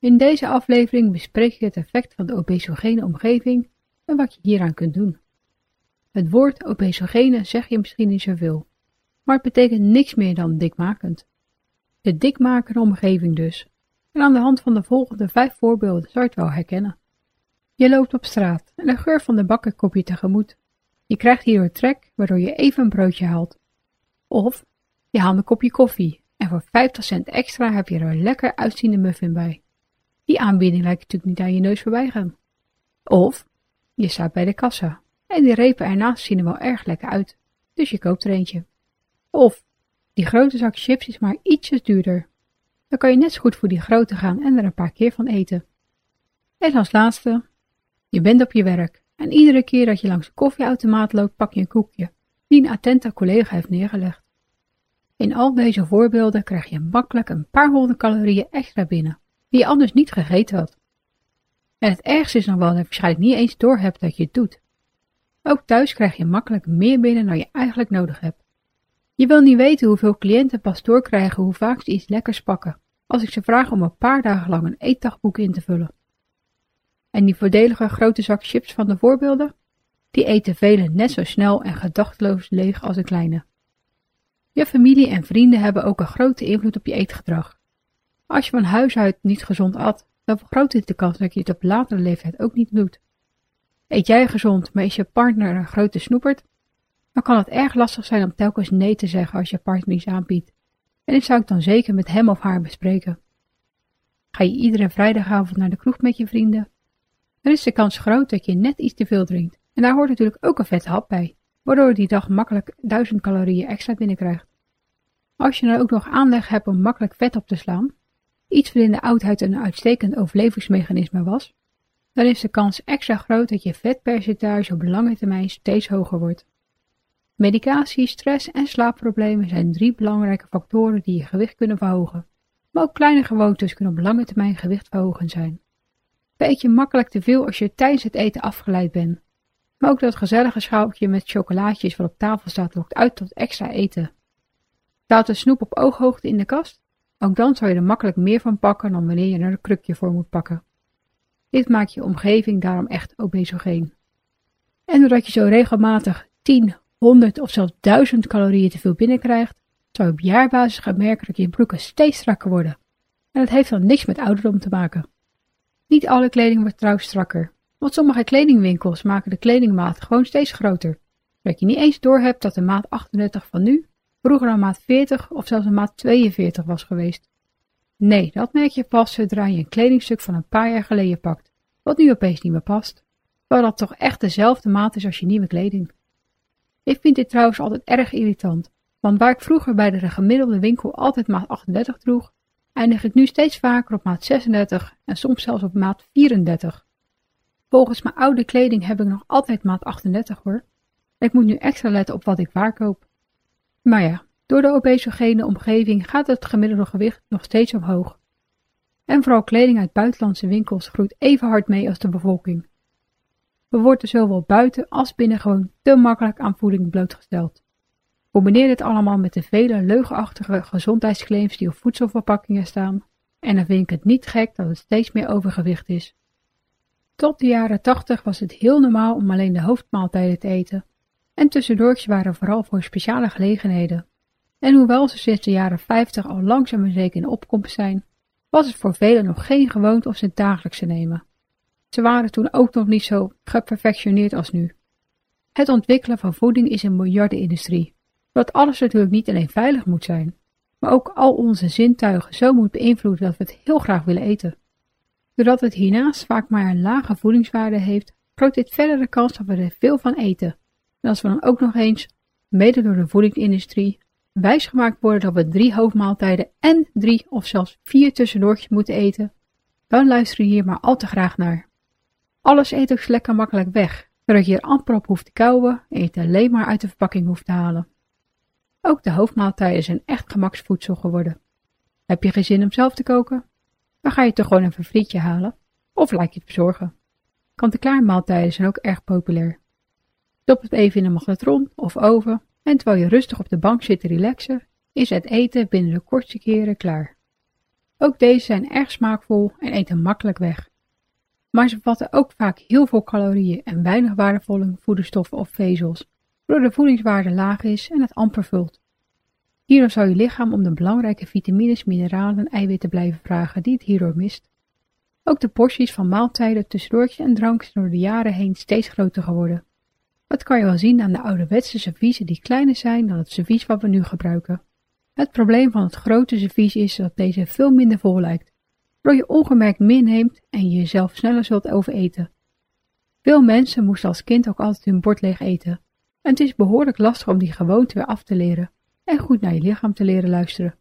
In deze aflevering bespreek ik het effect van de obesogene omgeving en wat je hieraan kunt doen. Het woord obesogene zeg je misschien niet zoveel, maar het betekent niks meer dan dikmakend. De dikmakende omgeving dus. En aan de hand van de volgende vijf voorbeelden zou je het wel herkennen. Je loopt op straat en de geur van de bakker komt je tegemoet. Je krijgt hierdoor trek, waardoor je even een broodje haalt. Of je haalt een kopje koffie en voor 50 cent extra heb je er een lekker uitziende muffin bij. Die aanbieding lijkt natuurlijk niet aan je neus voorbij gaan. Of je staat bij de kassa en die repen ernaast zien er wel erg lekker uit, dus je koopt er eentje. Of die grote zak chips is maar ietsjes duurder. Dan kan je net zo goed voor die grote gaan en er een paar keer van eten. En als laatste, je bent op je werk en iedere keer dat je langs de koffieautomaat loopt pak je een koekje die een attente collega heeft neergelegd. In al deze voorbeelden krijg je makkelijk een paar honderd calorieën extra binnen die je anders niet gegeten had. En het ergste is nog wel dat je waarschijnlijk niet eens doorhebt dat je het doet. Ook thuis krijg je makkelijk meer binnen dan je eigenlijk nodig hebt. Je wil niet weten hoeveel cliënten pas doorkrijgen hoe vaak ze iets lekkers pakken, als ik ze vraag om een paar dagen lang een eetdagboek in te vullen. En die voordelige grote zak chips van de voorbeelden, die eten velen net zo snel en gedachteloos leeg als de kleine. Je familie en vrienden hebben ook een grote invloed op je eetgedrag. Als je van huis uit niet gezond at, dan vergroot dit de kans dat je het op latere leeftijd ook niet doet. Eet jij gezond, maar is je partner een grote snoepert, dan kan het erg lastig zijn om telkens nee te zeggen als je partner iets aanbiedt. En dit zou ik dan zeker met hem of haar bespreken. Ga je iedere vrijdagavond naar de kroeg met je vrienden, dan is de kans groot dat je net iets te veel drinkt. En daar hoort natuurlijk ook een vette hap bij, waardoor je die dag makkelijk 1000 calorieën extra binnenkrijgt. Als je dan ook nog aanleg hebt om makkelijk vet op te slaan, iets wat in de oudheid een uitstekend overlevingsmechanisme was, dan is de kans extra groot dat je vetpercentage op lange termijn steeds hoger wordt. Medicatie, stress en slaapproblemen zijn drie belangrijke factoren die je gewicht kunnen verhogen, maar ook kleine gewoontes kunnen op lange termijn gewichtverhogend zijn. Eet je makkelijk te veel als je tijdens het eten afgeleid bent, maar ook dat gezellige schaaltje met chocolaatjes wat op tafel staat lokt uit tot extra eten. Staat de snoep op ooghoogte in de kast? Ook dan zou je er makkelijk meer van pakken dan wanneer je er een krukje voor moet pakken. Dit maakt je omgeving daarom echt obesogeen. En doordat je zo regelmatig 10, 100 of zelfs 1000 calorieën te veel binnenkrijgt, zou je op jaarbasis gaan merken dat je broeken steeds strakker worden. En dat heeft dan niks met ouderdom te maken. Niet alle kleding wordt trouwens strakker, want sommige kledingwinkels maken de kledingmaat gewoon steeds groter, zodat je niet eens doorhebt dat de maat 38 van nu vroeger een maat 40 of zelfs een maat 42 was geweest. Nee, dat merk je pas zodra je een kledingstuk van een paar jaar geleden pakt, wat nu opeens niet meer past, terwijl dat toch echt dezelfde maat is als je nieuwe kleding. Ik vind dit trouwens altijd erg irritant, want waar ik vroeger bij de gemiddelde winkel altijd maat 38 droeg, eindig ik nu steeds vaker op maat 36 en soms zelfs op maat 34. Volgens mijn oude kleding heb ik nog altijd maat 38 hoor. Ik moet nu extra letten op wat ik waar koop. Maar ja, door de obesogene omgeving gaat het gemiddelde gewicht nog steeds omhoog. En vooral kleding uit buitenlandse winkels groeit even hard mee als de bevolking. We worden zowel buiten als binnen gewoon te makkelijk aan voeding blootgesteld. Combineer dit allemaal met de vele leugenachtige gezondheidsclaims die op voedselverpakkingen staan, en dan vind ik het niet gek dat het steeds meer overgewicht is. Tot de jaren 80 was het heel normaal om alleen de hoofdmaaltijden te eten, en tussendoortjes waren vooral voor speciale gelegenheden. En hoewel ze sinds de jaren 50 al langzaam en zeker in opkomst zijn, was het voor velen nog geen gewoonte om ze dagelijks te nemen. Ze waren toen ook nog niet zo geperfectioneerd als nu. Het ontwikkelen van voeding is een miljardenindustrie, wat alles natuurlijk niet alleen veilig moet zijn, maar ook al onze zintuigen zo moet beïnvloeden dat we het heel graag willen eten. Doordat het hiernaast vaak maar een lage voedingswaarde heeft, groot dit verder de kans dat we er veel van eten als we dan ook nog eens, mede door de voedingsindustrie, wijsgemaakt worden dat we drie hoofdmaaltijden en drie of zelfs vier tussendoortjes moeten eten, dan luister hier maar al te graag naar. Alles eet ook lekker makkelijk weg, zodat je er amper op hoeft te kauwen en je het alleen maar uit de verpakking hoeft te halen. Ook de hoofdmaaltijden zijn echt gemaksvoedsel geworden. Heb je geen zin om zelf te koken? Dan ga je toch gewoon een frietje halen of laat je het bezorgen. Kant-en-klaar maaltijden zijn ook erg populair. Stop het even in een magnetron of oven en terwijl je rustig op de bank zit te relaxen, is het eten binnen de kortste keren klaar. Ook deze zijn erg smaakvol en eten makkelijk weg. Maar ze bevatten ook vaak heel veel calorieën en weinig waardevolle voedingsstoffen of vezels, waardoor de voedingswaarde laag is en het amper vult. Hierdoor zou je lichaam om de belangrijke vitamines, mineralen en eiwitten blijven vragen die het hierdoor mist. Ook de porties van maaltijden, tussendoortjes en drank zijn door de jaren heen steeds groter geworden. Dat kan je wel zien aan de ouderwetse serviezen die kleiner zijn dan het servies wat we nu gebruiken. Het probleem van het grote servies is dat deze veel minder vol lijkt, waardoor je ongemerkt meer neemt en je jezelf sneller zult overeten. Veel mensen moesten als kind ook altijd hun bord leeg eten, en het is behoorlijk lastig om die gewoonte weer af te leren en goed naar je lichaam te leren luisteren.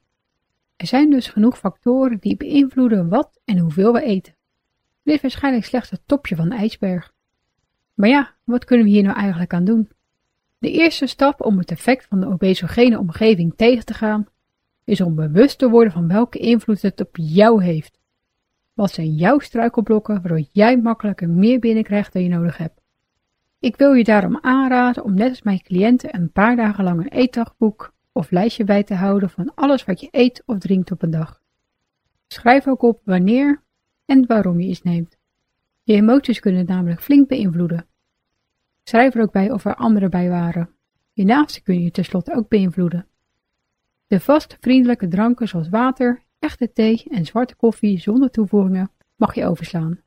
Er zijn dus genoeg factoren die beïnvloeden wat en hoeveel we eten. Dit is waarschijnlijk slechts het topje van de ijsberg. Maar ja, wat kunnen we hier nou eigenlijk aan doen? De eerste stap om het effect van de obesogene omgeving tegen te gaan, is om bewust te worden van welke invloed het op jou heeft. Wat zijn jouw struikelblokken waardoor jij makkelijker meer binnenkrijgt dan je nodig hebt? Ik wil je daarom aanraden om net als mijn cliënten een paar dagen lang een eetdagboek of lijstje bij te houden van alles wat je eet of drinkt op een dag. Schrijf ook op wanneer en waarom je iets neemt. Je emoties kunnen namelijk flink beïnvloeden. Schrijf er ook bij of er anderen bij waren. Je naasten kun je tenslotte ook beïnvloeden. De vast vriendelijke dranken zoals water, echte thee en zwarte koffie zonder toevoegingen mag je overslaan.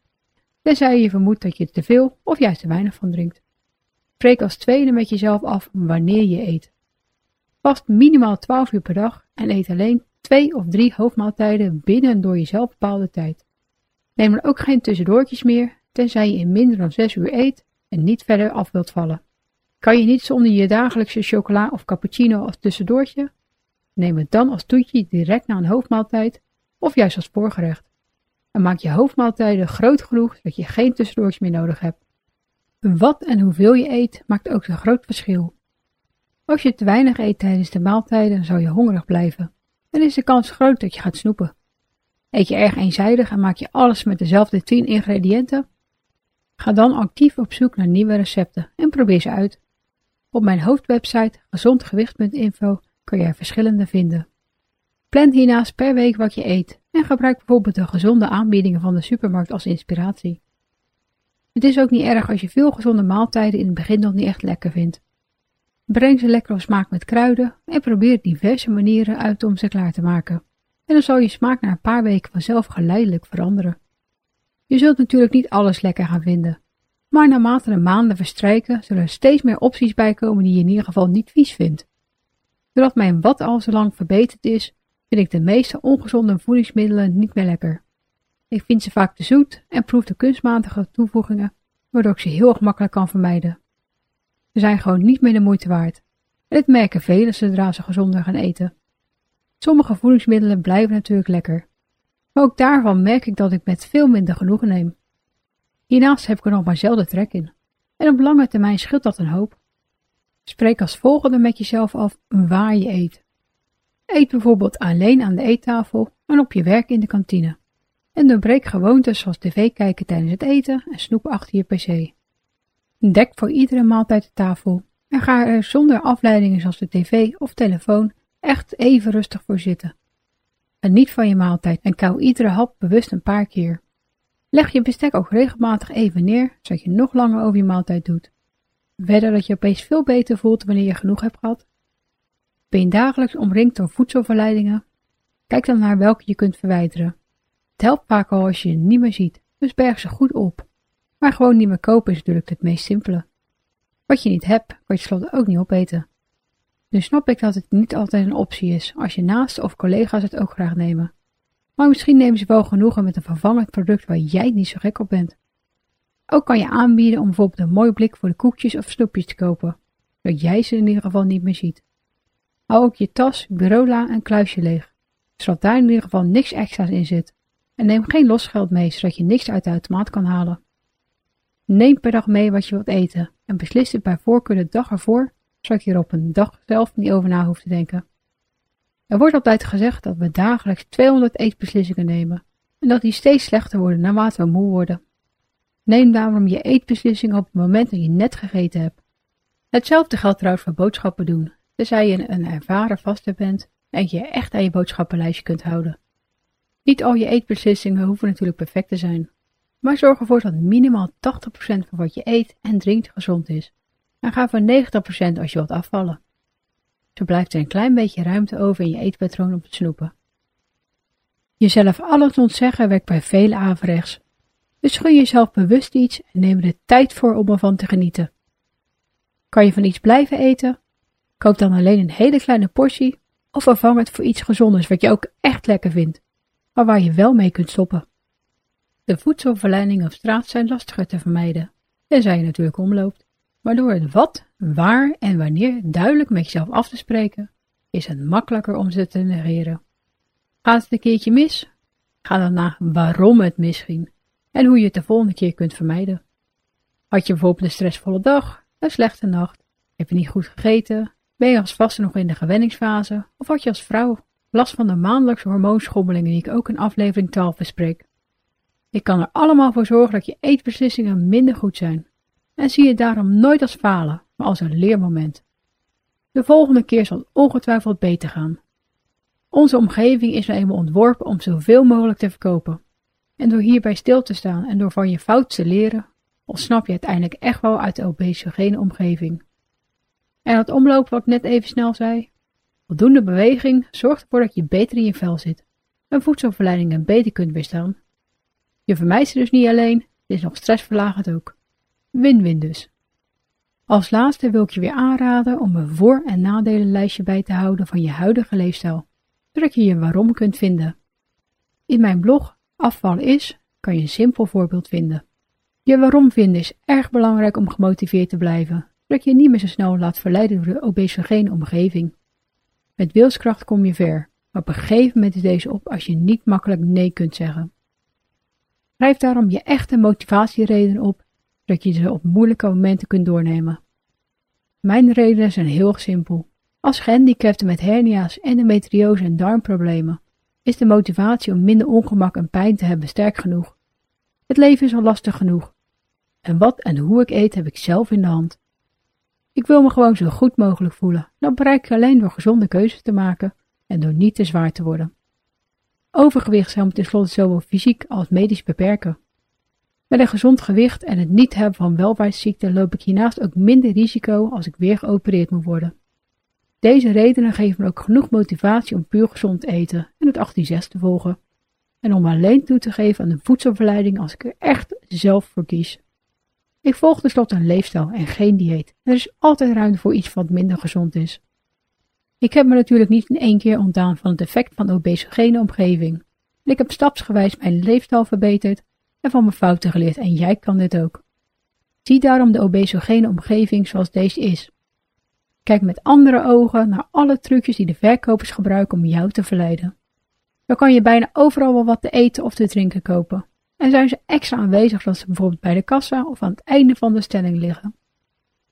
Tenzij je vermoedt dat je te veel of juist te weinig van drinkt. Spreek als tweede met jezelf af wanneer je eet. Vast minimaal 12 uur per dag en eet alleen twee of drie hoofdmaaltijden binnen door jezelf bepaalde tijd. Neem er ook geen tussendoortjes meer, tenzij je in minder dan 6 uur eet en niet verder af wilt vallen. Kan je niet zonder je dagelijkse chocola of cappuccino als tussendoortje? Neem het dan als toetje direct na een hoofdmaaltijd of juist als voorgerecht. En maak je hoofdmaaltijden groot genoeg dat je geen tussendoortjes meer nodig hebt. Wat en hoeveel je eet maakt ook een groot verschil. Als je te weinig eet tijdens de maaltijden, zou je hongerig blijven. En is de kans groot dat je gaat snoepen. Eet je erg eenzijdig en maak je alles met dezelfde 10 ingrediënten? Ga dan actief op zoek naar nieuwe recepten en probeer ze uit. Op mijn hoofdwebsite gezondgewicht.info kun je er verschillende vinden. Plan hiernaast per week wat je eet en gebruik bijvoorbeeld de gezonde aanbiedingen van de supermarkt als inspiratie. Het is ook niet erg als je veel gezonde maaltijden in het begin nog niet echt lekker vindt. Breng ze lekker op smaak met kruiden en probeer diverse manieren uit om ze klaar te maken. En dan zal je smaak na een paar weken vanzelf geleidelijk veranderen. Je zult natuurlijk niet alles lekker gaan vinden, maar naarmate de maanden verstrijken zullen er steeds meer opties bij komen die je in ieder geval niet vies vindt. Doordat mijn wat al zo lang verbeterd is, vind ik de meeste ongezonde voedingsmiddelen niet meer lekker. Ik vind ze vaak te zoet en proef de kunstmatige toevoegingen, waardoor ik ze heel gemakkelijk kan vermijden. Ze zijn gewoon niet meer de moeite waard. En dit merken velen zodra ze gezonder gaan eten. Sommige voedingsmiddelen blijven natuurlijk lekker, ook daarvan merk ik dat ik met veel minder genoegen neem. Hiernaast heb ik er nog maar zelden trek in, en op lange termijn scheelt dat een hoop. Spreek als volgende met jezelf af waar je eet. Eet bijvoorbeeld alleen aan de eettafel en op je werk in de kantine. En doorbreek gewoontes zoals tv kijken tijdens het eten en snoep achter je pc. Dek voor iedere maaltijd de tafel en ga er zonder afleidingen zoals de tv of telefoon echt even rustig voor zitten. Niet van je maaltijd en kauw iedere hap bewust een paar keer. Leg je bestek ook regelmatig even neer, zodat je nog langer over je maaltijd doet. Verder dat je opeens veel beter voelt wanneer je genoeg hebt gehad. Ben je dagelijks omringd door voedselverleidingen? Kijk dan naar welke je kunt verwijderen. Het helpt vaak al als je je niet meer ziet, dus berg ze goed op. Maar gewoon niet meer kopen is natuurlijk het meest simpele. Wat je niet hebt, kan je tenslotte ook niet opeten. Nu snap ik dat het niet altijd een optie is, als je naast of collega's het ook graag nemen. Maar misschien nemen ze wel genoegen met een vervangend product waar jij niet zo gek op bent. Ook kan je aanbieden om bijvoorbeeld een mooi blik voor de koekjes of snoepjes te kopen, zodat jij ze in ieder geval niet meer ziet. Hou ook je tas, bureaula en kluisje leeg, zodat daar in ieder geval niks extra's in zit. en neem geen losgeld mee zodat je niks uit de automaat kan halen. Neem per dag mee wat je wilt eten en beslis dit bij voorkeur de dag ervoor, zodat je er op een dag zelf niet over na hoeft te denken. Er wordt altijd gezegd dat we dagelijks 200 eetbeslissingen nemen en dat die steeds slechter worden naarmate we moe worden. Neem daarom je eetbeslissing op het moment dat je net gegeten hebt. Hetzelfde geldt trouwens voor boodschappen doen, tenzij je een ervaren vaste bent en je echt aan je boodschappenlijstje kunt houden. Niet al je eetbeslissingen hoeven natuurlijk perfect te zijn, maar zorg ervoor dat minimaal 80% van wat je eet en drinkt gezond is. En ga voor 90% als je wilt afvallen. Zo blijft er een klein beetje ruimte over in je eetpatroon om te snoepen. Jezelf alles ontzeggen werkt bij vele averechts. Dus gun jezelf bewust iets en neem er de tijd voor om ervan te genieten. Kan je van iets blijven eten? Koop dan alleen een hele kleine portie of vervang het voor iets gezonders wat je ook echt lekker vindt, maar waar je wel mee kunt stoppen. De voedselverleidingen op straat zijn lastiger te vermijden, tenzij je natuurlijk omloopt. Maar door het wat, waar en wanneer duidelijk met jezelf af te spreken, is het makkelijker om ze te negeren. Gaat het een keertje mis? Ga dan na waarom het misging en hoe je het de volgende keer kunt vermijden. Had je bijvoorbeeld een stressvolle dag, een slechte nacht, heb je niet goed gegeten, ben je als vaste nog in de gewenningsfase of had je als vrouw last van de maandelijkse hormoonschommelingen die ik ook in aflevering 12 bespreek. Ik kan er allemaal voor zorgen dat je eetbeslissingen minder goed zijn en zie je daarom nooit als falen, maar als een leermoment. De volgende keer zal het ongetwijfeld beter gaan. Onze omgeving is nou eenmaal ontworpen om zoveel mogelijk te verkopen. En door hierbij stil te staan en door van je fout te leren, ontsnap je uiteindelijk echt wel uit de obesogene omgeving. En het omlopen wat ik net even snel zei. Voldoende beweging zorgt ervoor dat je beter in je vel zit en voedselverleidingen beter kunt weerstaan. Je vermijdt ze dus niet alleen, het is nog stressverlagend ook. Win-win dus. Als laatste wil ik je weer aanraden om een voor- en nadelenlijstje bij te houden van je huidige leefstijl, zodat je je waarom kunt vinden. In mijn blog Afval is kan je een simpel voorbeeld vinden. Je waarom vinden is erg belangrijk om gemotiveerd te blijven, zodat je niet meer zo snel laat verleiden door de obesogene omgeving. Met wilskracht kom je ver, maar op is deze op als je niet makkelijk nee kunt zeggen. Schrijf daarom je echte motivatieredenen op, zodat je ze op moeilijke momenten kunt doornemen. Mijn redenen zijn heel simpel. Als gehandicapte met hernia's, endometriose en darmproblemen is de motivatie om minder ongemak en pijn te hebben sterk genoeg. Het leven is al lastig genoeg. En wat en hoe ik eet heb ik zelf in de hand. Ik wil me gewoon zo goed mogelijk voelen. Dat bereik ik alleen door gezonde keuzes te maken en door niet te zwaar te worden. Overgewicht zou me tenslotte zowel fysiek als medisch beperken. Met een gezond gewicht en het niet hebben van welvaartsziekten loop ik hiernaast ook minder risico als ik weer geopereerd moet worden. Deze redenen geven me ook genoeg motivatie om puur gezond te eten en het 18 te volgen. En om alleen toe te geven aan de voedselverleiding als ik er echt zelf voor kies. Ik volg tenslotte een leefstijl en geen dieet. Er is altijd ruimte voor iets wat minder gezond is. Ik heb me natuurlijk niet in één keer ontdaan van het effect van obesogene omgeving. Ik heb stapsgewijs mijn leefstijl verbeterd en van mijn fouten geleerd en jij kan dit ook. Zie daarom de obesogene omgeving zoals deze is. Kijk met andere ogen naar alle trucjes die de verkopers gebruiken om jou te verleiden. Dan kan je bijna overal wel wat te eten of te drinken kopen. En zijn ze extra aanwezig als ze bijvoorbeeld bij de kassa of aan het einde van de stelling liggen.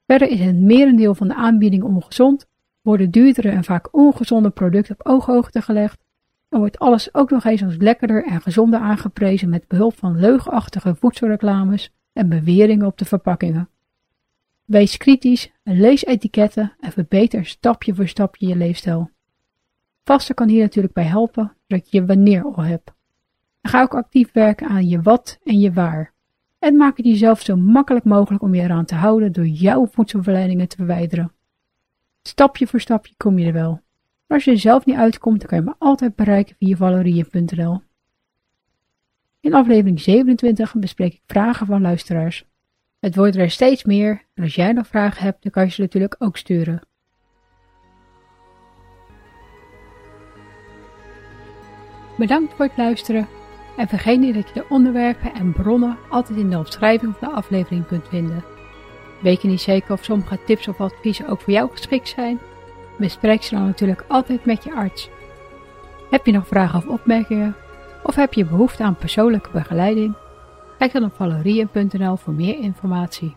Verder is het merendeel van de aanbiedingen ongezond, worden duurdere en vaak ongezonde producten op ooghoogte gelegd en wordt alles ook nog eens als lekkerder en gezonder aangeprezen met behulp van leugenachtige voedselreclames en beweringen op de verpakkingen. Wees kritisch, lees etiketten en verbeter stapje voor stapje je leefstijl. Vasten kan hier natuurlijk bij helpen, dat je je wanneer al hebt. Ga ook actief werken aan je wat en je waar. En maak het jezelf zo makkelijk mogelijk om je eraan te houden door jouw voedselverleidingen te verwijderen. Stapje voor stapje kom je er wel. Maar als je er zelf niet uitkomt, dan kan je me altijd bereiken via valerieën.nl. In aflevering 27 bespreek ik vragen van luisteraars. Het wordt er steeds meer en als jij nog vragen hebt, dan kan je ze natuurlijk ook sturen. Bedankt voor het luisteren en vergeet niet dat je de onderwerpen en bronnen altijd in de omschrijving van de aflevering kunt vinden. Weet je niet zeker of sommige tips of adviezen ook voor jou geschikt zijn? Bespreek ze dan natuurlijk altijd met je arts. Heb je nog vragen of opmerkingen? Of heb je behoefte aan persoonlijke begeleiding? Kijk dan op valerien.nl voor meer informatie.